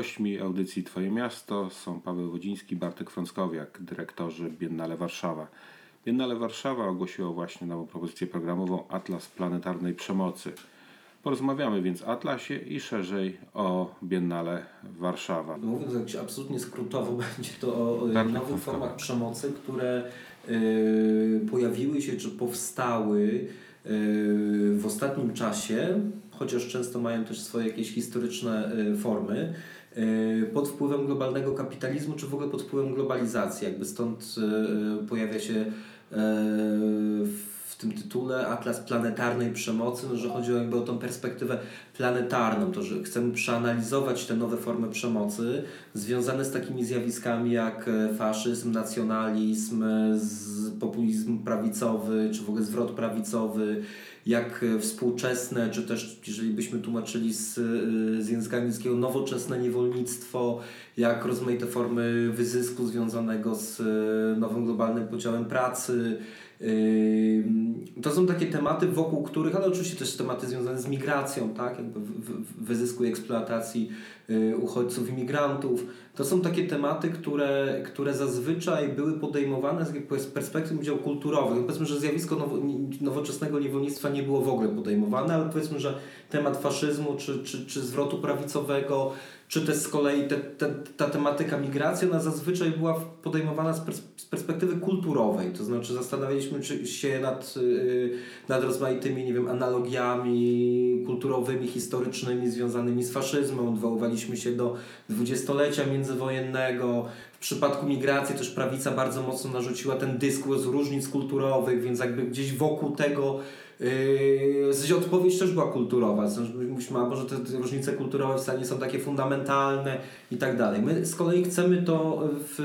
Gośćmi audycji Twoje Miasto są Paweł Wodziński, Bartek Frąckowiak, dyrektorzy Biennale Warszawa. Biennale Warszawa ogłosiło właśnie nową propozycję programową Atlas Planetarnej Przemocy. Porozmawiamy więc o Atlasie i szerzej o Biennale Warszawa. Mówiąc jakś absolutnie skrótowo, będzie to o nowych formach przemocy, które y, pojawiły się czy powstały y, w ostatnim czasie, chociaż często mają też swoje jakieś historyczne formy pod wpływem globalnego kapitalizmu, czy w ogóle pod wpływem globalizacji. Jakby stąd pojawia się w tym tytule Atlas Planetarnej Przemocy, no, że chodzi jakby o tą perspektywę planetarną, to że chcemy przeanalizować te nowe formy przemocy związane z takimi zjawiskami jak e, faszyzm, nacjonalizm, populizm prawicowy, czy w ogóle zwrot prawicowy, jak e, współczesne, czy też, jeżeli byśmy tłumaczyli z, e, z języka angielskiego, nowoczesne niewolnictwo, jak rozmaite formy wyzysku związanego z nowym globalnym podziałem pracy, to są takie tematy, wokół których, ale oczywiście też tematy związane z migracją, tak? jakby wyzysku i eksploatacji y, uchodźców, imigrantów. To są takie tematy, które, które zazwyczaj były podejmowane z perspektyw dział kulturowych. No powiedzmy, że zjawisko nowo, nowoczesnego niewolnictwa nie było w ogóle podejmowane, ale powiedzmy, że temat faszyzmu czy, czy, czy zwrotu prawicowego czy też z kolei te, te, ta tematyka migracji, ona zazwyczaj była podejmowana z, pers z perspektywy kulturowej, to znaczy zastanawialiśmy się nad, yy, nad rozmaitymi, nie wiem, analogiami kulturowymi, historycznymi związanymi z faszyzmem, odwoływaliśmy się do dwudziestolecia międzywojennego, w przypadku migracji też prawica bardzo mocno narzuciła ten dyskurs różnic kulturowych, więc jakby gdzieś wokół tego Yy, w odpowiedź też była kulturowa. Myślimy, a może te, różnice kulturowe wcale nie są takie fundamentalne i tak dalej. My z kolei chcemy to w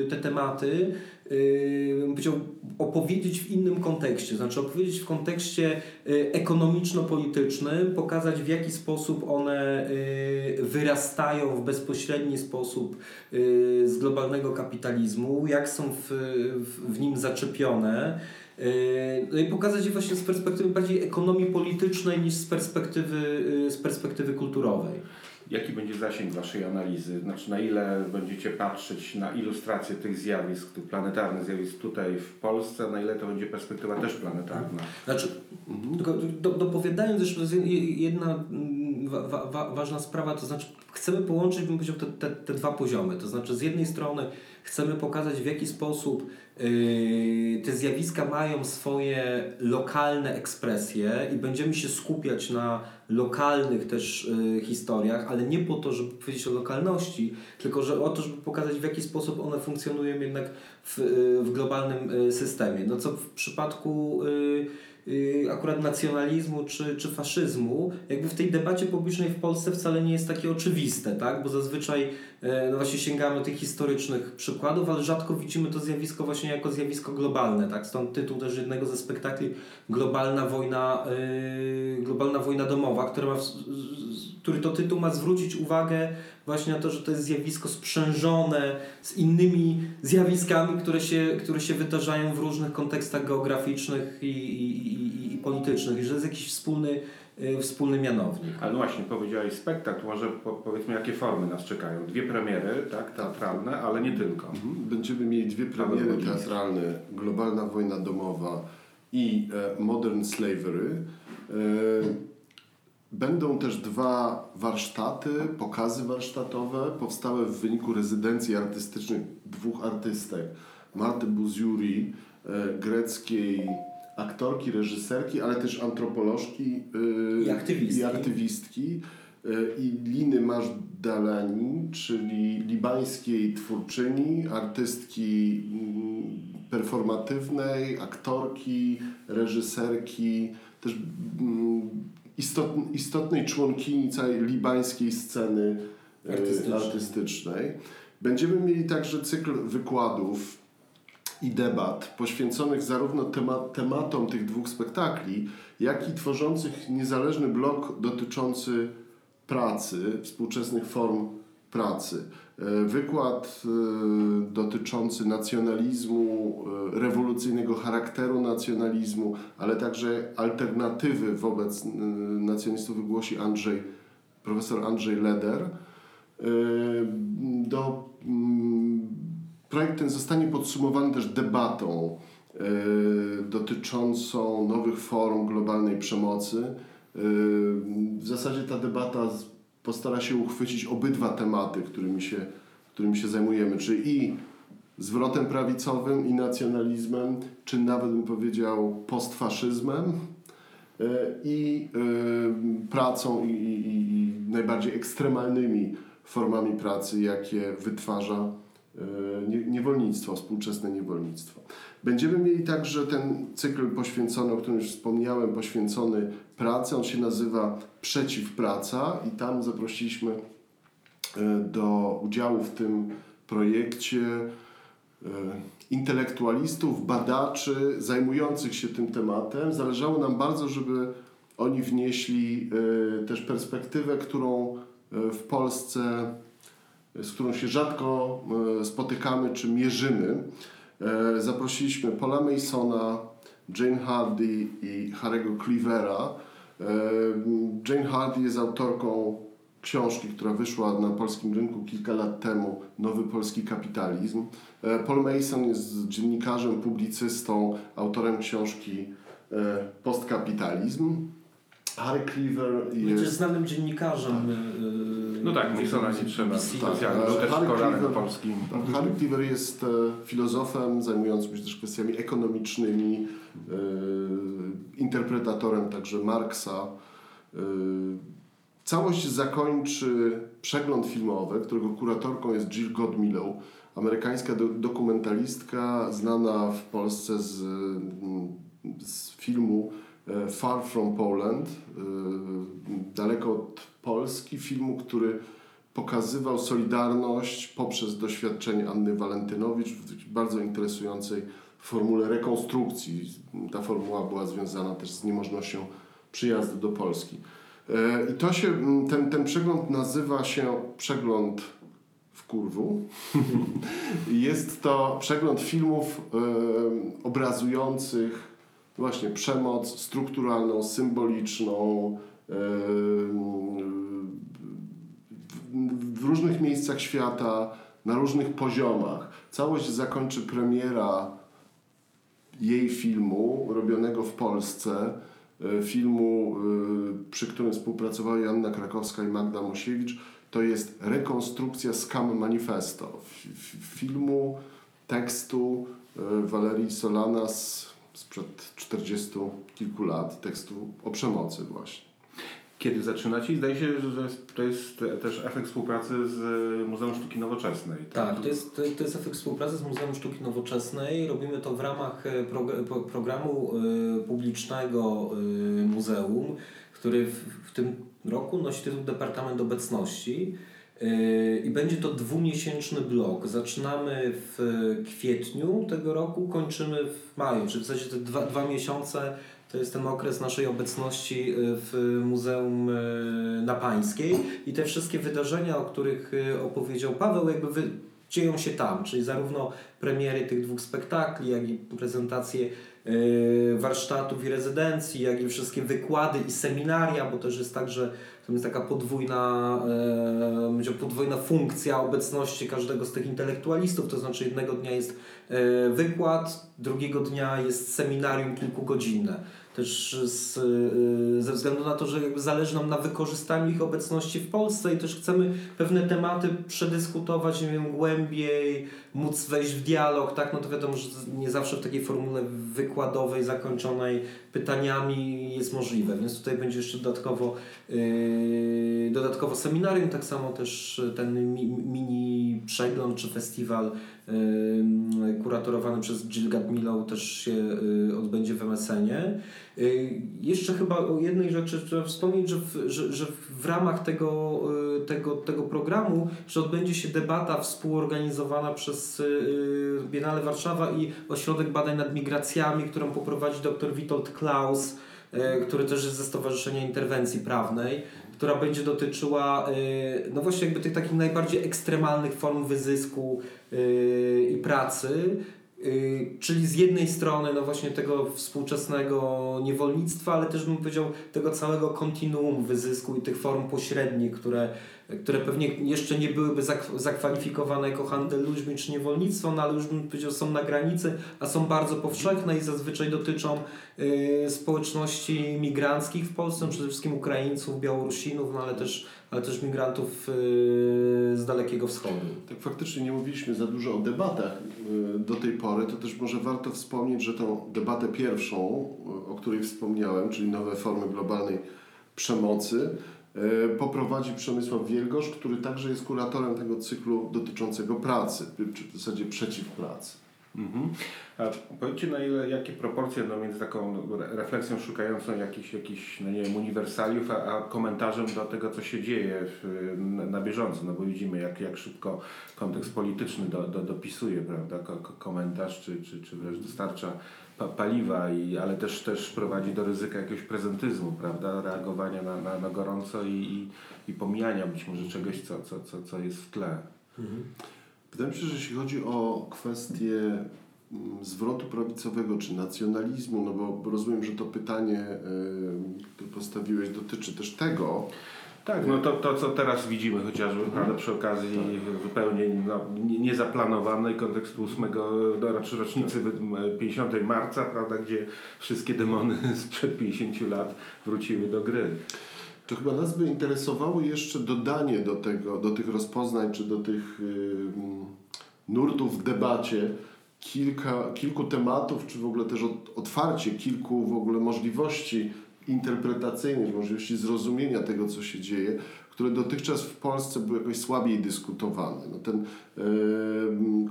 yy, te tematy yy, opowiedzieć w innym kontekście, znaczy opowiedzieć w kontekście yy, ekonomiczno-politycznym, pokazać w jaki sposób one yy, wyrastają w bezpośredni sposób yy, z globalnego kapitalizmu, jak są w, w, w nim zaczepione. No i pokazać je właśnie z perspektywy bardziej ekonomii politycznej niż z perspektywy, z perspektywy kulturowej. Jaki będzie zasięg Waszej analizy? Znaczy na ile będziecie patrzeć na ilustrację tych zjawisk, tych planetarnych zjawisk tutaj w Polsce, na ile to będzie perspektywa też planetarna? Znaczy, mhm. do, dopowiadając jeszcze jedna wa, wa, ważna sprawa, to znaczy chcemy połączyć bym powiedział, te, te, te dwa poziomy. To znaczy z jednej strony chcemy pokazać w jaki sposób yy, te zjawiska mają swoje lokalne ekspresje i będziemy się skupiać na lokalnych też yy, historiach, ale nie po to, żeby powiedzieć o lokalności, tylko że o to, żeby pokazać w jaki sposób one funkcjonują jednak w, yy, w globalnym systemie. No co w przypadku akurat nacjonalizmu czy, czy faszyzmu, jakby w tej debacie publicznej w Polsce wcale nie jest takie oczywiste, tak? bo zazwyczaj e, no właśnie sięgamy tych historycznych przykładów, ale rzadko widzimy to zjawisko właśnie jako zjawisko globalne. Tak? Stąd tytuł też jednego ze spektakli Globalna wojna, yy, globalna wojna domowa, ma, który to tytuł ma zwrócić uwagę właśnie na to, że to jest zjawisko sprzężone z innymi zjawiskami, które się, które się wydarzają w różnych kontekstach geograficznych i, i, i, i politycznych i że jest jakiś wspólny, y, wspólny mianownik. Ale no właśnie, powiedziałeś spektakl, może po, powiedzmy jakie formy nas czekają. Dwie premiery, tak, teatralne, ale nie tylko. Mhm. Będziemy mieli dwie premiery teatralne, Globalna Wojna Domowa i e, Modern Slavery. E, Będą też dwa warsztaty, pokazy warsztatowe powstałe w wyniku rezydencji artystycznych dwóch artystek. Marty Buziuri, e, greckiej aktorki, reżyserki, ale też antropolożki e, i aktywistki, i, aktywistki, e, i Liny Majdalani, czyli libańskiej twórczyni, artystki mm, performatywnej, aktorki, reżyserki, też istotnej członkini całej libańskiej sceny e, artystycznej. artystycznej. Będziemy mieli także cykl wykładów i debat poświęconych zarówno temat, tematom tych dwóch spektakli, jak i tworzących niezależny blok dotyczący pracy, współczesnych form pracy. E, wykład e, dotyczący nacjonalizmu, e, rewolucyjnego charakteru nacjonalizmu, ale także alternatywy wobec nacjonalistów wygłosi Andrzej, profesor Andrzej Leder. do, projekt ten zostanie podsumowany też debatą dotyczącą nowych form globalnej przemocy. W zasadzie ta debata postara się uchwycić obydwa tematy, którymi się, którymi się zajmujemy, czyli i zwrotem prawicowym i nacjonalizmem, czy nawet bym powiedział postfaszyzmem e, i e, pracą i, i, i najbardziej ekstremalnymi formami pracy, jakie wytwarza niewolnictwo, współczesne niewolnictwo. Będziemy mieli także ten cykl poświęcony, o którym już wspomniałem, poświęcony pracy. On się nazywa Przeciwpraca i tam zaprosiliśmy do udziału w tym projekcie E, intelektualistów, badaczy zajmujących się tym tematem. Zależało nam bardzo, żeby oni wnieśli e, też perspektywę, którą e, w Polsce, z którą się rzadko spotykamy czy mierzymy. Zaprosiliśmy Paula Masona, Jane Hardy i Harry'ego Cleavera. Jane Hardy jest autorką książki, która wyszła na polskim rynku kilka lat temu, Nowy Polski Kapitalizm. E, Paul Mason jest dziennikarzem, publicystą, autorem książki e, Postkapitalizm. Harry Cleaver jest... Jest znanym dziennikarzem. Tak. E, no tak, Masona nie trzeba specjalnie, tak. też Harry polskim. Tak, Harry Cleaver jest filozofem zajmującym się też kwestiami ekonomicznymi, interpretatorem także Marksa. Całość zakończy przegląd filmowy, którego kuratorką jest Jill Godmillow, amerykańska do, dokumentalistka znana w Polsce z, z filmu e, Far From Poland, e, daleko od Polski, filmu, który pokazywał solidarność poprzez doświadczenie Anny Walentynowicz w bardzo interesującej formule rekonstrukcji. Ta formuła była związana też z niemożnością przyjazdu do Polski. E, I to się, ten, ten przegląd nazywa się przegląd w kurwu. Jest to przegląd filmów y, obrazujących właśnie przemoc strukturalną, symboliczną w, różnych miejscach świata, na różnych poziomach. Całość zakończy premiera jej filmu robionego w Polsce E, filmu, e, przy którym współpracowały Janna Krakowska i Magda Mosiewicz, to jest rekonstrukcja Scam Manifesto, filmu, tekstu e, Walerii Solanas sprzed 40 kilku lat, tekstu o przemocy właśnie kiedy zaczynacie. I zdaje się, że to jest też efekt współpracy z Muzeum Sztuki Nowoczesnej. Tak, tak to, jest, to jest efekt współpracy z Muzeum Sztuki Nowoczesnej. Robimy to w ramach e, programu e, publicznego e, muzeum, który w, w tym roku nosi tytuł Departament Obecności. I będzie to dwumiesięczny blok. Zaczynamy w kwietniu tego roku, kończymy w maju, czyli w zasadzie te dwa, dwa miesiące to jest ten okres naszej obecności y, w Muzeum y, na Pańskiej i te wszystkie wydarzenia, o których y, opowiedział Paweł, jakby wy, dzieją się tam, czyli zarówno premiery tych dwóch spektakli, jak i prezentacje warsztatów i rezydencji, jak i wszystkie wykłady i seminaria, bo też jest tak, że to jest taka podwójna, e, podwójna funkcja obecności każdego z tych intelektualistów, to znaczy jednego dnia jest wykład, drugiego dnia jest seminarium kilkugodzinne też z, y, ze względu na to, że jakby zależy nam na wykorzystaniu ich obecności w Polsce i też chcemy pewne tematy przedyskutować, nie wiem, głębiej, móc wejść w dialog, tak, no to wiadomo, że nie zawsze w takiej formule wykładowej, zakończonej pytaniami jest możliwe, więc tutaj będzie jeszcze dodatkowo yy, dodatkowo seminarium, tak samo też ten mi, mini przegląd czy festiwal kuratorowany przez Jill Gadmillow też się yy, odbędzie w MSN-ie. Y, jeszcze chyba o jednej rzeczy trzeba wspomnieć, że w, że, że w ramach tego, y, tego, tego programu, że odbędzie się debata współorganizowana przez y, Biennale Warszawa i Ośrodek Badań nad Migracjami, którą poprowadzi dr Witold Klaus, który też jest ze Stowarzyszenia Interwencji Prawnej, która będzie dotyczyła no właśnie jakby tych takich najbardziej ekstremalnych form wyzysku i pracy, Y, czyli z jednej strony no właśnie tego współczesnego niewolnictwa, ale też bym powiedział tego całego kontinuum wyzysku i tych form pośrednich, które które pewnie jeszcze nie byłyby zak- zakwalifikowane jako handel ludźmi czy niewolnictwo, no ale już bym powiedział są na granicy, a są bardzo powszechne i zazwyczaj dotyczą y, społeczności migranckich w Polsce, przede wszystkim Ukraińców, Białorusinów, no ale też, ale też migrantów y, z Dalekiego Wschodu. Tak faktycznie nie mówiliśmy za dużo o debatach y, do tej pory, to też może warto wspomnieć, że tą debatę pierwszą, y, o której wspomniałem, czyli nowe formy globalnej przemocy, poprowadzi Przemysław Wielgosz, który także jest kuratorem tego cyklu dotyczącego pracy, czy w zasadzie przeciw pracy. Mhm. A powiedzcie na ile, jakie proporcje no, między taką re- refleksją szukającą jakichś, jakichś no nie wiem, uniwersaliów, a, a komentarzem do tego, co się dzieje w, na, na bieżąco, no bo widzimy jak, jak szybko kontekst polityczny do, do, dopisuje, prawda, ko, ko, komentarz, czy, czy, czy wręcz dostarcza paliwa, i, ale też, też prowadzi do ryzyka jakiegoś prezentyzmu, prawda, reagowania na, na, na gorąco i, i, i pomijania być może czegoś, co, co, co, co jest w tle. Wydaje mi się, że jeśli chodzi o kwestię mm, zwrotu prawicowego czy nacjonalizmu, no bo rozumiem, że to pytanie, które postawiłeś, dotyczy też tego. Tak, no to, to co teraz widzimy chociażby prawda, przy okazji zupełnie no, nie- niezaplanowanej kontekstu 8, no, raczej rocznicy wy- 50 marca, prawda, gdzie wszystkie demony sprzed 50 lat wróciły do gry. To chyba nas by interesowało jeszcze dodanie do tego, do tych rozpoznań czy do tych y, mm, nurtów w debacie kilka, kilku tematów, czy w ogóle też otwarcie kilku w ogóle możliwości interpretacyjnych, możliwości zrozumienia tego, co się dzieje, które dotychczas w Polsce były jakoś słabiej dyskutowane. No ten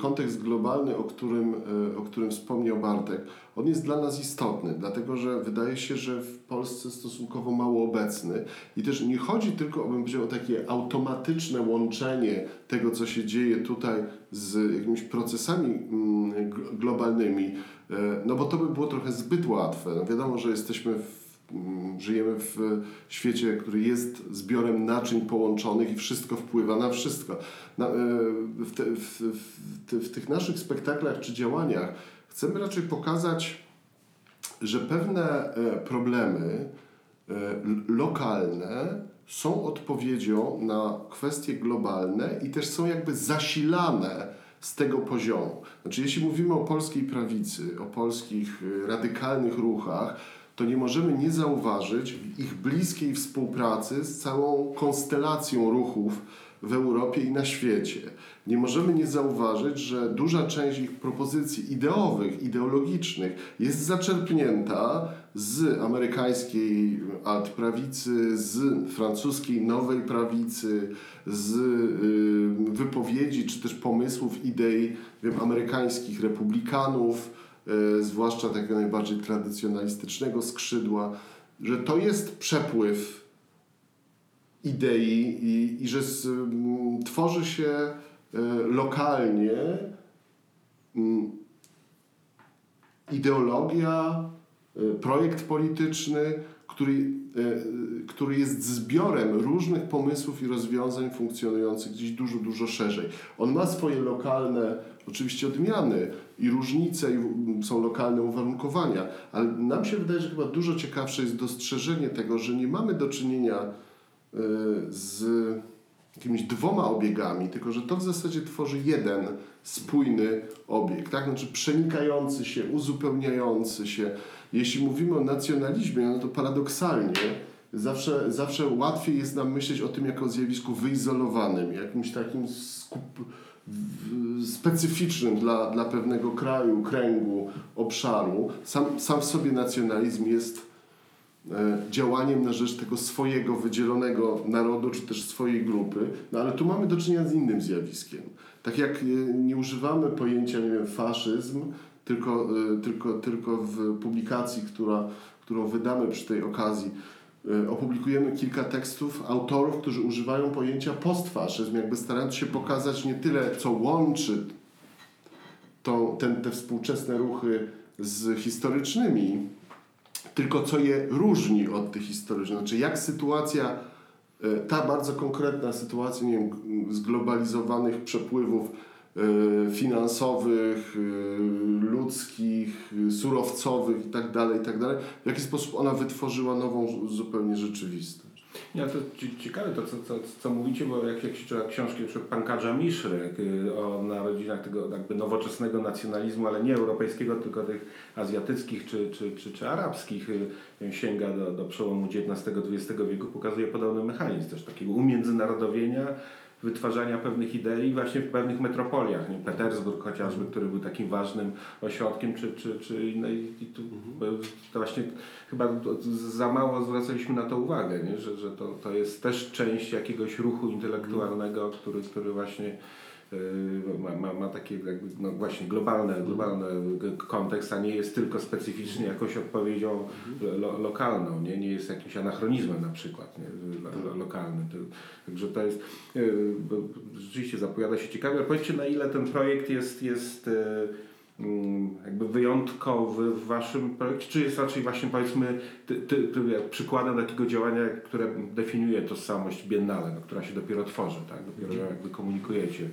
kontekst globalny, o którym, e, o którym wspomniał Bartek, on jest dla nas istotny, dlatego że wydaje się, że w Polsce stosunkowo mało obecny i też nie chodzi tylko, bym powiedział, o takie automatyczne łączenie tego, co się dzieje tutaj z jakimiś procesami mm, gl- globalnymi, e, no bo to by było trochę zbyt łatwe. No wiadomo, że jesteśmy w Żyjemy w świecie, który jest zbiorem naczyń połączonych i wszystko wpływa na wszystko. Na, e, w, te, w, w, w tych naszych spektaklach czy działaniach chcemy raczej pokazać, że pewne e, problemy e, lokalne są odpowiedzią na kwestie globalne i też są jakby zasilane z tego poziomu. Znaczy, jeśli mówimy o polskiej prawicy, o polskich radykalnych ruchach, to nie możemy nie zauważyć ich bliskiej współpracy z całą konstelacją ruchów w Europie i na świecie. Nie możemy nie zauważyć, że duża część ich propozycji ideowych, ideologicznych jest zaczerpnięta z amerykańskiej altprawicy, z francuskiej nowej prawicy, z y, wypowiedzi czy też pomysłów, idei wiem, amerykańskich republikanów, zwłaszcza takiego najbardziej tradycjonalistycznego skrzydła, że to jest przepływ idei i, i że z, mm, tworzy się y, lokalnie mm, ideologia, y, projekt polityczny, który, który jest zbiorem różnych pomysłów i rozwiązań funkcjonujących gdzieś dużo, dużo szerzej. On ma swoje lokalne, oczywiście odmiany i różnice, i są lokalne uwarunkowania, ale nam się wydaje, że chyba dużo ciekawsze jest dostrzeżenie tego, że nie mamy do czynienia y, z jakimiś dwoma obiegami, tylko że to w zasadzie tworzy jeden spójny obieg, tak? Znaczy przenikający się, uzupełniający się. Jeśli mówimy o nacjonalizmie, no to paradoksalnie zawsze, zawsze łatwiej jest nam myśleć o tym jako o zjawisku wyizolowanym, jakimś takim skup, specyficznym dla, dla pewnego kraju, kręgu, obszaru. Sam, sam w sobie nacjonalizm jest e, działaniem na rzecz tego swojego wydzielonego narodu, czy też swojej grupy. No ale tu mamy do czynienia z innym zjawiskiem. Tak jak e, nie używamy pojęcia, nie wiem, faszyzm, tylko, e, tylko, tylko w publikacji, która, którą wydamy przy tej okazji, opublikujemy kilka tekstów autorów, którzy używają pojęcia postfaszyzm, jakby starając się pokazać nie tyle, co łączy tą, ten, te współczesne ruchy z historycznymi, tylko co je różni od tych historycznych. Znaczy, jak sytuacja, e, ta bardzo konkretna sytuacja, nie wiem, zglobalizowanych przepływów finansowych, e, ludzkich, e, surowcowych itd., itd., w jaki sposób ona wytworzyła nową zupełnie rzeczywistość. Ja to ciekawe to, co, co, co mówicie, bo jak, jak się czyta książki np. Pankadża Miszry y, o narodzinach tego jakby nowoczesnego nacjonalizmu, ale nie europejskiego, tylko tych azjatyckich czy, czy, czy, czy arabskich, y, sięga do, do przełomu XIX-XX wieku, pokazuje podobny mechanizm też takiego umiędzynarodowienia, wytwarzania pewnych idei właśnie w pewnych metropoliach. Nie? Petersburg chociażby, który był takim ważnym ośrodkiem, czy, czy, czy inne. I tu mhm. to właśnie chyba za mało zwracaliśmy na to uwagę, nie? Że, że to, to jest też część jakiegoś ruchu intelektualnego, który, który właśnie ma, ma, ma takie jakby, no właśnie globalny, globalny kontekst, a nie jest tylko specyficznie jakąś odpowiedzią lo, lokalną, nie? nie jest jakimś anachronizmem na przykład nie? Lo, lokalnym. Także to jest, y, rzeczywiście zapowiada się ciekawie, ale powiedzcie na ile ten projekt jest, jest y, mm, jakby wyjątkowy w Waszym projekcie, czy jest raczej właśnie powiedzmy ty, ty, ty, przykładem takiego działania, które definiuje tożsamość biennale, no, która się dopiero tworzy, tak? dopiero mhm. jakby komunikujecie.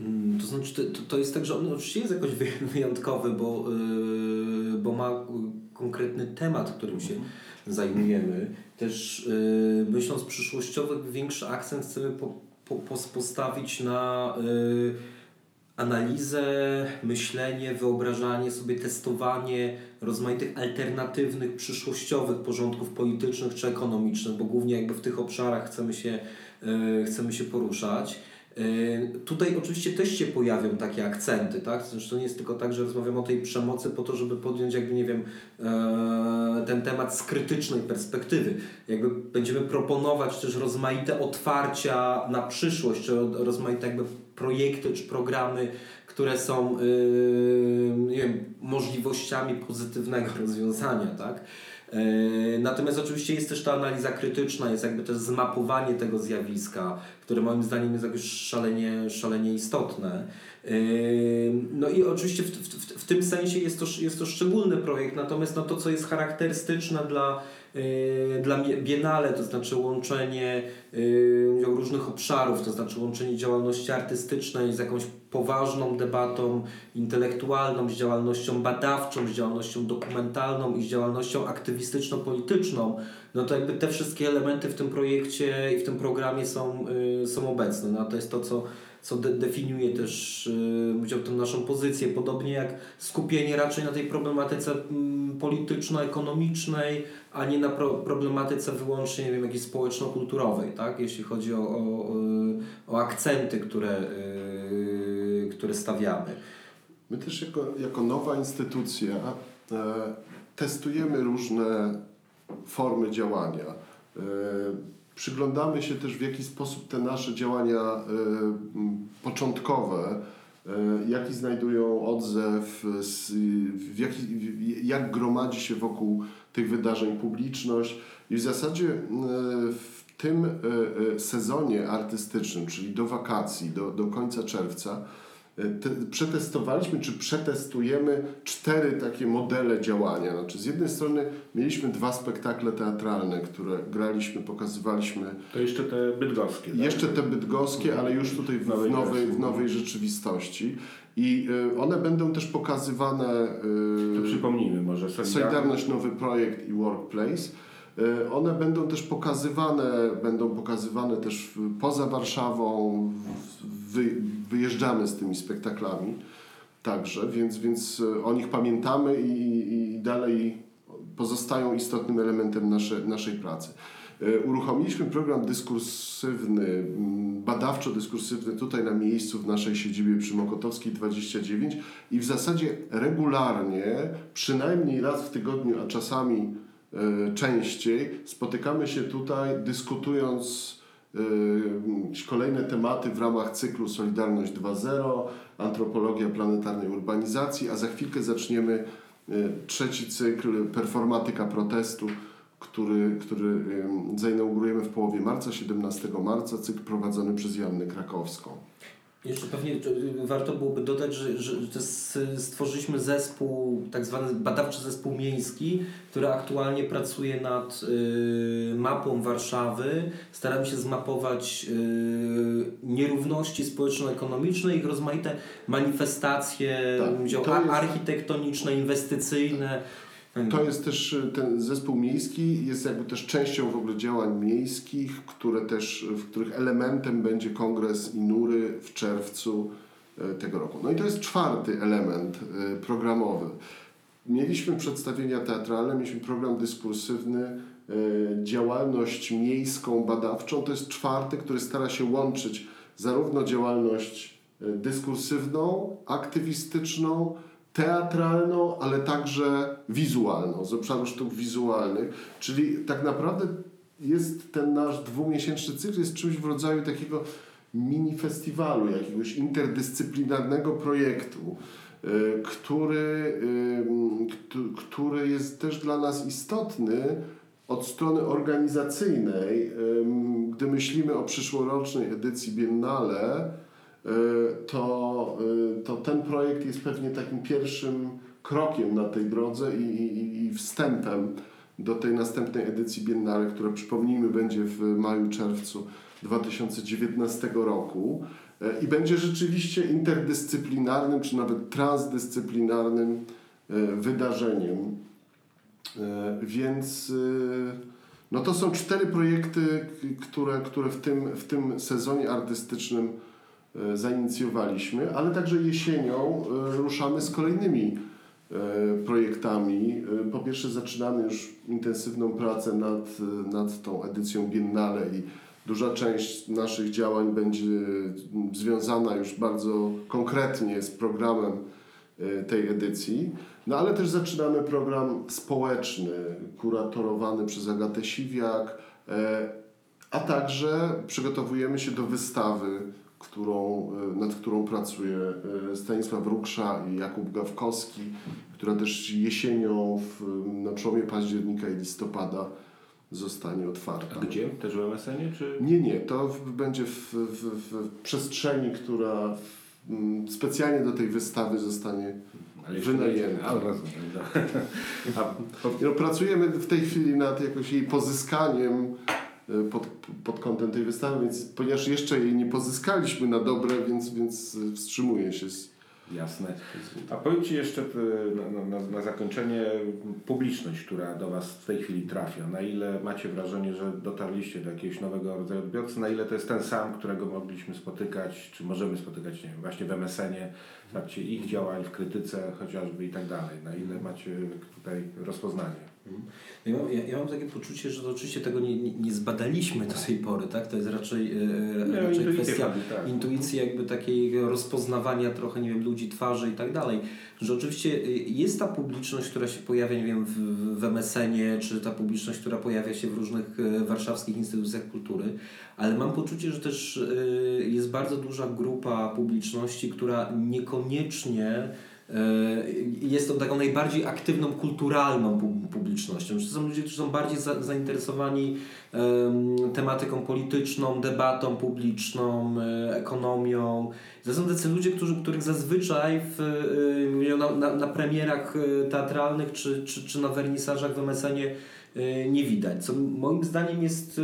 Mm, to znaczy, to, to jest tak, że on oczywiście jest jakoś wyjątkowy, bo, yy, bo ma konkretny temat, którym się zajmujemy. Też yy, myśląc przyszłościowo, większy akcent chcemy po, po, postawić na yy, analizę, myślenie, wyobrażanie sobie, testowanie rozmaitych alternatywnych, przyszłościowych porządków politycznych czy ekonomicznych, bo głównie jakby w tych obszarach chcemy się, yy, chcemy się poruszać. Yy, tutaj oczywiście też się pojawią takie akcenty, tak? Zresztą to nie jest tylko tak, że rozmawiamy o tej przemocy po to, żeby podjąć jakby, nie wiem, e, ten temat z krytycznej perspektywy. Jakby będziemy proponować też rozmaite otwarcia na przyszłość, czy rozmaite jakby projekty, czy programy, które są yy, nie wiem, możliwościami pozytywnego rozwiązania, tak? E, natomiast oczywiście jest też ta analiza krytyczna, jest jakby też zmapowanie tego zjawiska, które moim zdaniem jest jakoś szalenie, szalenie istotne. No i oczywiście w, w, w, tym sensie jest to, jest to szczególny projekt, natomiast no to, co jest charakterystyczne dla Y, dla Biennale, to znaczy łączenie y, różnych obszarów, to znaczy łączenie działalności artystycznej z jakąś poważną debatą intelektualną, z działalnością badawczą, z działalnością dokumentalną i z działalnością aktywistyczno-polityczną, no to jakby te wszystkie elementy w tym projekcie i w tym programie są, y, są obecne. No to jest to, co co de definiuje też yy, tę naszą pozycję, podobnie jak skupienie raczej na tej problematyce mm, polityczno-ekonomicznej, a nie na pro problematyce wyłącznie nie wiem, jakiejś społeczno-kulturowej, tak? jeśli chodzi o, o, o akcenty, które, yy, które stawiamy. My też jako, jako nowa instytucja e, testujemy różne formy działania. E, przyglądamy się też w jaki sposób te nasze działania e, początkowe, e, jaki znajdują odzew, w jaki, jak gromadzi się wokół tych wydarzeń publiczność i w zasadzie w tym sezonie artystycznym, czyli do wakacji, do, do końca czerwca, te, przetestowaliśmy, czy przetestujemy cztery takie modele działania. Znaczy, z jednej strony mieliśmy dwa spektakle teatralne, które graliśmy, pokazywaliśmy. To jeszcze te bydgoskie. Tak? Jeszcze te bydgoskie, ale już tutaj w, w nowej, w nowej rzeczywistości. I y, one będą też pokazywane. Y, to przypomnijmy może. Solidarność, Solidarność Nowy Projekt i Workplace. Y, one będą też pokazywane, będą pokazywane też poza Warszawą, wy, wyjeżdżamy z tymi spektaklami także, więc, więc e, o nich pamiętamy i, i dalej pozostają istotnym elementem nasze, naszej pracy. E, uruchomiliśmy program dyskursywny, badawczo-dyskursywny tutaj na miejscu w naszej siedzibie przy Mokotowskiej 29 i w zasadzie regularnie, przynajmniej raz w tygodniu, a czasami częściej, spotykamy się tutaj dyskutując Yy, kolejne tematy w ramach cyklu Solidarność 2.0, antropologia planetarnej urbanizacji, a za chwilkę zaczniemy yy, trzeci cykl Performatyka protestu, który, który zainaugurujemy w połowie marca, 17 marca, cykl prowadzony przez Jannę Krakowską. Jeszcze pewnie warto byłoby dodać, że, że stworzyliśmy zespół, tak zwany badawczy zespół miejski, który aktualnie pracuje nad y, mapą Warszawy. Staramy się zmapować y, nierówności społeczno-ekonomiczne, ich rozmaite manifestacje tak, jest... architektoniczne, inwestycyjne. To jest też y, ten zespół miejski, jest jakby też częścią w ogóle działań miejskich, które też, w których elementem będzie kongres Inury w czerwcu y, tego roku. No i to jest czwarty element y, programowy. Mieliśmy przedstawienia teatralne, mieliśmy program dyskursywny, działalność miejską, badawczą. To jest czwarty, który stara się łączyć zarówno działalność dyskursywną, aktywistyczną, teatralną, ale także wizualną, z obszaru sztuk wizualnych. Czyli tak naprawdę jest ten nasz dwumiesięczny cykl jest czymś w rodzaju takiego mini festiwalu, jakiegoś interdyscyplinarnego projektu, y, który, y, który jest też dla nas istotny od strony organizacyjnej. Y, gdy myślimy o przyszłorocznej edycji Biennale, to, y, to ten projekt jest pewnie takim pierwszym krokiem na tej drodze i, i, i wstępem do tej następnej edycji Biennale, która przypomnijmy będzie w maju, czerwcu 2019 roku y, i będzie rzeczywiście interdyscyplinarnym czy nawet transdyscyplinarnym wydarzeniem. Więc no to są cztery projekty, które, które w, tym, w tym sezonie artystycznym E, zainicjowaliśmy, ale także jesienią e, ruszamy z kolejnymi e, projektami. Po pierwsze zaczynamy już intensywną pracę nad, nad tą edycją Biennale i duża część naszych działań będzie związana już bardzo konkretnie z programem tej edycji. No ale też zaczynamy program społeczny, kuratorowany przez Agatę Siwiak, a także przygotowujemy się do wystawy którą, e, nad którą pracuje e, Stanisław Ruksza i Jakub Gawkowski, która też jesienią w, na przełomie października i listopada zostanie otwarta. A gdzie? Też w MSN-ie? Czy... Nie, nie. To będzie w, w, w, przestrzeni, która specjalnie do tej wystawy zostanie wynajęta. A, no, pracujemy w tej chwili nad jakoś jej pozyskaniem pod, pod kątem tej wystawy, więc ponieważ jeszcze jej nie pozyskaliśmy na dobre, więc, więc wstrzymuję się z, Jasne. A powiem Ci jeszcze na, na, na, zakończenie publiczność, która do Was w tej chwili trafia. Na ile macie wrażenie, że dotarliście do jakiegoś nowego rodzaju odbiorcy? Na ile to jest ten sam, którego mogliśmy spotykać, czy możemy spotykać, nie wiem, właśnie w MSN-ie, w trakcie ich działań, w krytyce chociażby i tak dalej? Na ile macie tutaj rozpoznanie? Ja mam, ja, ja mam takie poczucie, że oczywiście tego nie, nie, nie, zbadaliśmy do tej pory, tak? To jest raczej, e, raczej kwestia tak. intuicji, jakby takiego rozpoznawania trochę, nie wiem, ludzi, twarzy i tak dalej. Że oczywiście e, jest ta publiczność, która się pojawia, nie wiem, w, w MSN-ie, czy ta publiczność, która pojawia się w różnych warszawskich instytucjach kultury, ale mam poczucie, że też jest bardzo duża grupa publiczności, która niekoniecznie jest tą taką najbardziej aktywną, kulturalną publicznością. To są ludzie, którzy są bardziej za, zainteresowani tematyką polityczną, debatą publiczną, e, ekonomią. To są tacy ludzie, którzy, których zazwyczaj w, e, na, na, na premierach teatralnych czy, czy, czy na wernisażach w MSN-ie nie widać, co moim zdaniem jest,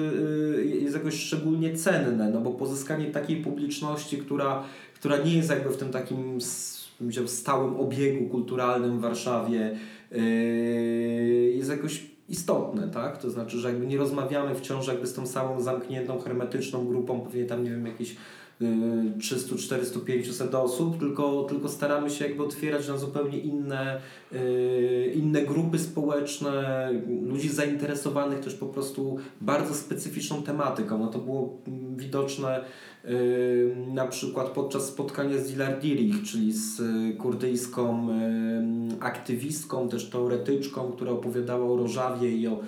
jest jakoś szczególnie cenne, no bo pozyskanie takiej publiczności, która, która nie jest jakby w tym takim w stałym obiegu kulturalnym w Warszawie yy, jest jakoś istotne, tak? To znaczy, że jakby nie rozmawiamy wciąż jakby z tą samą zamkniętą, hermetyczną grupą, pewnie tam, nie wiem, jakieś 300, 400, 500 osób, tylko, tylko staramy się jakby otwierać na zupełnie inne, yy, inne grupy społeczne, ludzi zainteresowanych też po prostu bardzo specyficzną tematyką. No to było widoczne na przykład podczas spotkania z Dilar Dirich, czyli z y, kurdyjską aktywistką, też teoretyczką, która opowiadała o Rożawie i o,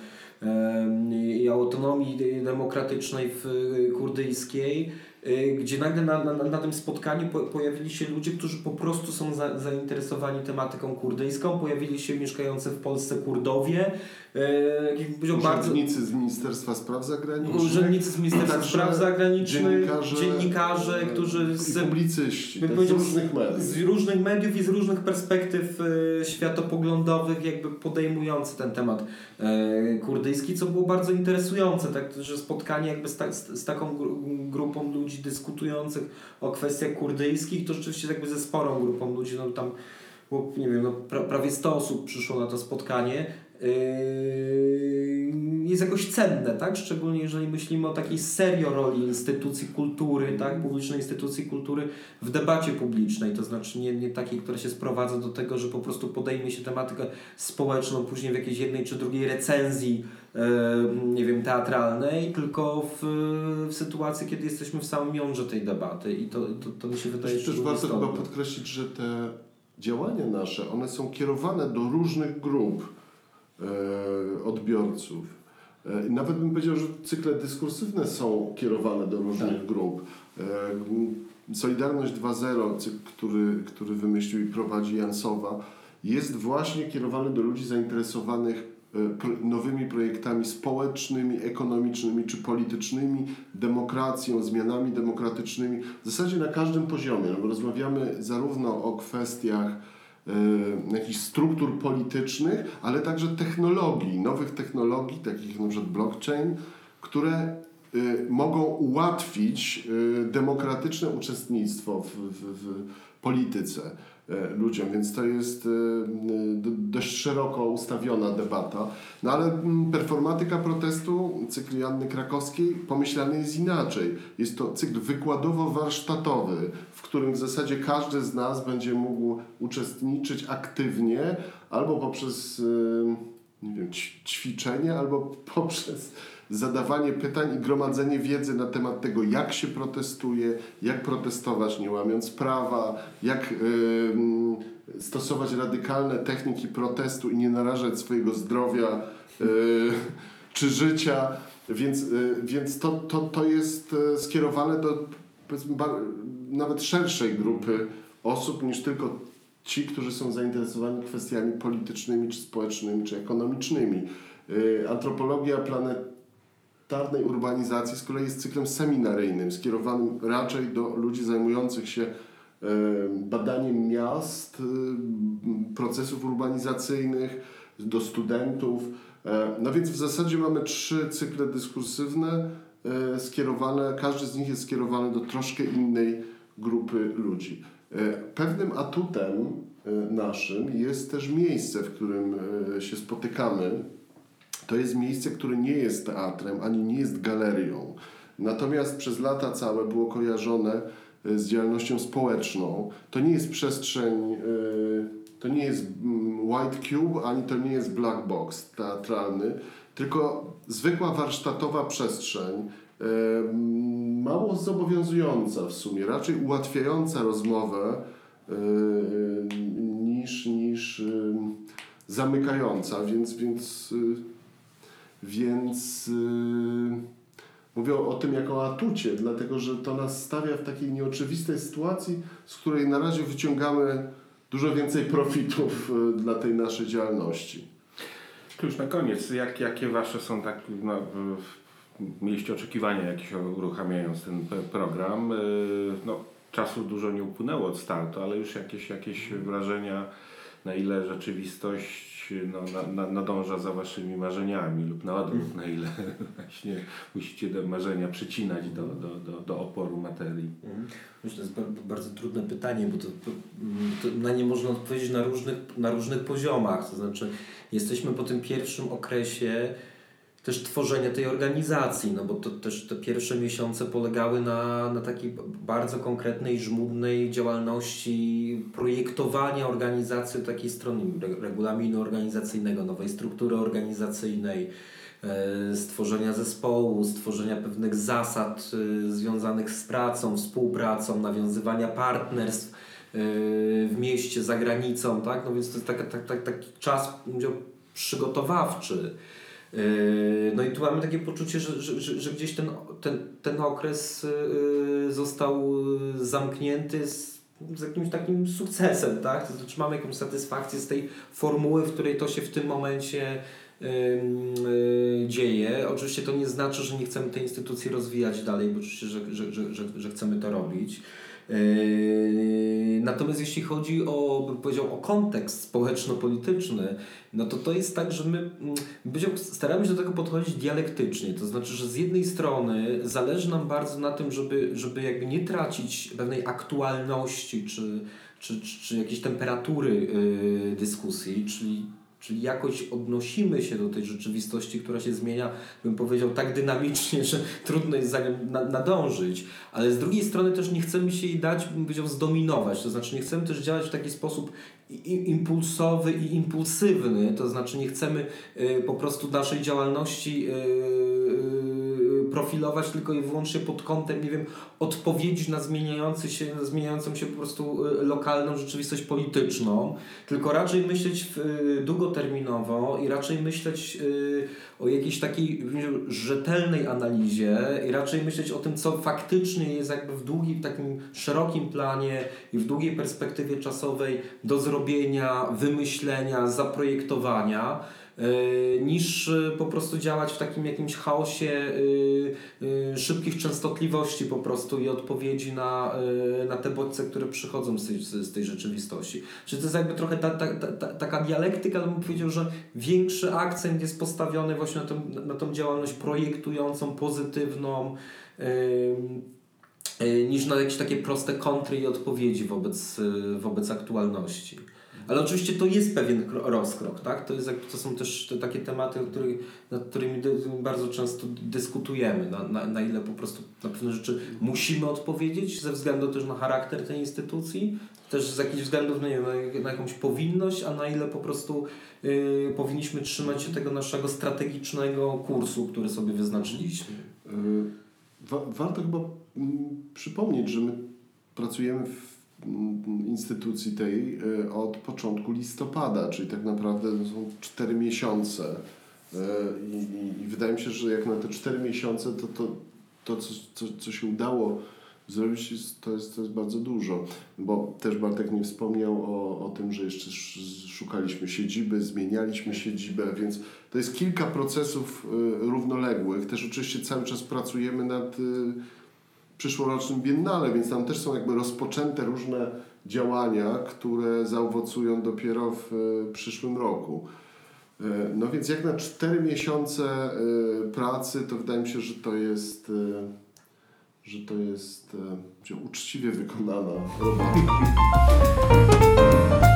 i o autonomii demokratycznej w y, kurdyjskiej Y, gdzie nagle na, na, na tym spotkaniu po, pojawili się ludzie, którzy po prostu są za, zainteresowani tematyką kurdyjską, pojawili się mieszkający w Polsce Kurdowie, e, urzędnicy bardzo, z Ministerstwa Spraw Zagranicznych, urzędnicy z Ministerstwa Spraw Zagranicznych, dziennikarze, dziennikarze którzy z, publicyści, tak, z różnych mediów. Z różnych mediów i z różnych perspektyw e, światopoglądowych jakby podejmujący ten temat e, kurdyjski, co było bardzo interesujące, tak, że spotkanie jakby z, ta, z, z taką grupą ludzi dyskutujących o kwestiach kurdyjskich, to rzeczywiście jakby ze sporą grupą ludzi, no tam bo nie wiem, no, pra, prawie 100 osób przyszło na to spotkanie, jest jakoś cenne, tak? Szczególnie jeżeli myślimy o takiej serio roli instytucji kultury, tak? Publicznej instytucji kultury w debacie publicznej, to znaczy nie, nie takiej, która się sprowadza do tego, że po prostu podejmie się tematykę społeczną później w jakiejś jednej czy drugiej recenzji, yy, nie wiem, teatralnej, tylko w, w sytuacji, kiedy jesteśmy w samym jądrze tej debaty i to, to, to mi się wydaje Też, też warto chyba podkreślić, że te działania nasze, one są kierowane do różnych grup odbiorców. E, nawet bym powiedział, że cykle dyskursywne są kierowane do różnych tak. grup. E, Solidarność 2.0, cykl, który, który wymyślił i prowadzi Jansowa, jest właśnie kierowany do ludzi zainteresowanych E, nowymi projektami społecznymi, ekonomicznymi czy politycznymi, demokracją, zmianami demokratycznymi, w zasadzie na każdym poziomie. No bo rozmawiamy zarówno o kwestiach jakichś struktur politycznych, ale także technologii, nowych technologii, takich jak przykład blockchain, które y, mogą ułatwić y, demokratyczne uczestnictwo w, w, w polityce. E, ludziom, więc to jest e, dość szeroko ustawiona debata. No ale performatyka protestu, cykl Janny Krakowskiej, pomyślany jest inaczej. Jest to cykl wykładowo-warsztatowy, którym w zasadzie każdy z nas będzie mógł uczestniczyć aktywnie albo poprzez e, nie wiem, ćwiczenie, albo poprzez zadawanie pytań i gromadzenie wiedzy na temat tego, jak się protestuje, jak protestować nie łamiąc prawa, jak yy, stosować radykalne techniki protestu i nie narażać swojego zdrowia yy, czy życia. Więc, więc to, to, to jest skierowane do nawet szerszej grupy osób niż tylko ci, którzy są zainteresowani kwestiami politycznymi, czy społecznymi, czy ekonomicznymi. E, antropologia planet tarnej urbanizacji z kolei jest cyklem seminaryjnym, skierowanym raczej do ludzi zajmujących się badaniem miast, procesów urbanizacyjnych, do studentów. No więc w zasadzie mamy trzy cykle dyskursywne skierowane, każdy z nich jest skierowany do troszkę innej grupy ludzi. E, pewnym atutem naszym jest też miejsce, w którym się spotykamy to jest miejsce, które nie jest teatrem, ani nie jest galerią. Natomiast przez lata całe było kojarzone e, z działalnością społeczną. To nie jest przestrzeń, e, to nie jest mm, white cube, ani to nie jest black box teatralny, tylko zwykła warsztatowa przestrzeń, e, mało zobowiązująca w sumie, raczej ułatwiająca rozmowę niż, niż zamykająca, więc, więc więc mówię o tym jako atucie, dlatego że to nas stawia w takiej nieoczywistej sytuacji, z której na razie wyciągamy dużo więcej profitów dla tej naszej działalności. Już na koniec, jak, jakie Wasze są takie, no, mieliście oczekiwania jakieś uruchamiając ten program? Yy, no, czasu dużo nie upłynęło od startu, ale już jakieś, jakieś wrażenia, na ile rzeczywistość no, na, na, nadąża za waszymi marzeniami lub na odwrót, na ile właśnie musicie te marzenia przycinać do, do, do, do oporu materii? Mhm. Myślę, to jest bardzo trudne pytanie, bo to, to, na nie można odpowiedzieć na różnych, na różnych poziomach. To znaczy, jesteśmy po tym pierwszym okresie też tworzenia tej organizacji, no bo to też te pierwsze miesiące polegały na, na takiej bardzo konkretnej, żmudnej działalności projektowania organizacji takiej strony regulaminu organizacyjnego, nowej struktury organizacyjnej, e, stworzenia zespołu, stworzenia pewnych zasad e, związanych z pracą, współpracą, nawiązywania partnerstw e, w mieście, za granicą, tak? No więc to jest taki, taki, taki czas przygotowawczy. Yy, no i tu mamy takie poczucie, że, że, że, gdzieś ten, ten, ten okres yy, został yy, zamknięty z, z jakimś takim sukcesem, tak? To znaczy mamy jakąś satysfakcję z tej formuły, w której to się w tym momencie dzieje. Oczywiście to nie znaczy, że nie chcemy tej instytucji rozwijać dalej, bo oczywiście, że, że, że, że chcemy to robić. Yy, natomiast jeśli chodzi o, bym powiedział, o kontekst społeczno-polityczny, no to to jest tak, że my mm, staramy się do tego podchodzić dialektycznie. To znaczy, że z jednej strony zależy nam bardzo na tym, żeby, żeby jakby nie tracić pewnej aktualności czy, czy, czy, czy jakieś temperatury yy, dyskusji, czyli Czyli jakoś odnosimy się do tej rzeczywistości, która się zmienia, bym powiedział, tak dynamicznie, że trudno jest nadążyć, ale z drugiej strony też nie chcemy się jej dać, bym powiedział, zdominować. To znaczy nie chcemy też działać w taki sposób impulsowy i impulsywny, to znaczy nie chcemy y, po prostu naszej działalności y, y, profilować tylko i wyłącznie pod kątem, nie wiem, odpowiedzi na zmieniający się, zmieniającą się po prostu lokalną rzeczywistość polityczną, tylko raczej myśleć długoterminowo i raczej myśleć o jakiejś takiej rzetelnej analizie i raczej myśleć o tym, co faktycznie jest jakby w długim, takim szerokim planie i w długiej perspektywie czasowej do zrobienia, wymyślenia, zaprojektowania niż e, po prostu działać w takim jakimś chaosie e, szybkich częstotliwości po prostu i odpowiedzi na, na te bodźce, które przychodzą z tej, z tej rzeczywistości. Czyli to jest jakby trochę ta, ta, ta, taka dialektyka, ale bym powiedział, że większy akcent jest postawiony właśnie na tą, na tą działalność projektującą, pozytywną, niż na jakieś takie proste kontry i odpowiedzi wobec, wobec aktualności. Ale oczywiście to jest pewien rozkrok, tak? To, jest, to są też te takie tematy, których, nad którymi bardzo często dyskutujemy, na, na, na ile po prostu na pewne rzeczy musimy odpowiedzieć ze względu też na charakter tej instytucji, też z jakichś względów, nie wiem, na, jakąś powinność, a na ile po prostu yy, powinniśmy trzymać się tego naszego strategicznego kursu, który sobie wyznaczyliśmy. Yy, wa warto chyba mm, przypomnieć, że my pracujemy w instytucji tej e, od początku listopada, czyli tak naprawdę to są 4 miesiące. E, I, i, I, wydaje mi się, że jak na te 4 miesiące, to to, to co, co, co się udało zrobić, to jest, to jest bardzo dużo. Bo też Bartek nie wspomniał o, o tym, że jeszcze szukaliśmy siedziby, zmienialiśmy siedzibę, więc to jest kilka procesów e, równoległych. Też oczywiście cały czas pracujemy nad przyszłorocznym Biennale, więc tam też są jakby rozpoczęte różne działania, które zaowocują dopiero w e, przyszłym roku. E, no więc jak na 4 miesiące e, pracy, to wydaje mi się, że to jest, że to jest uczciwie wykonana robota.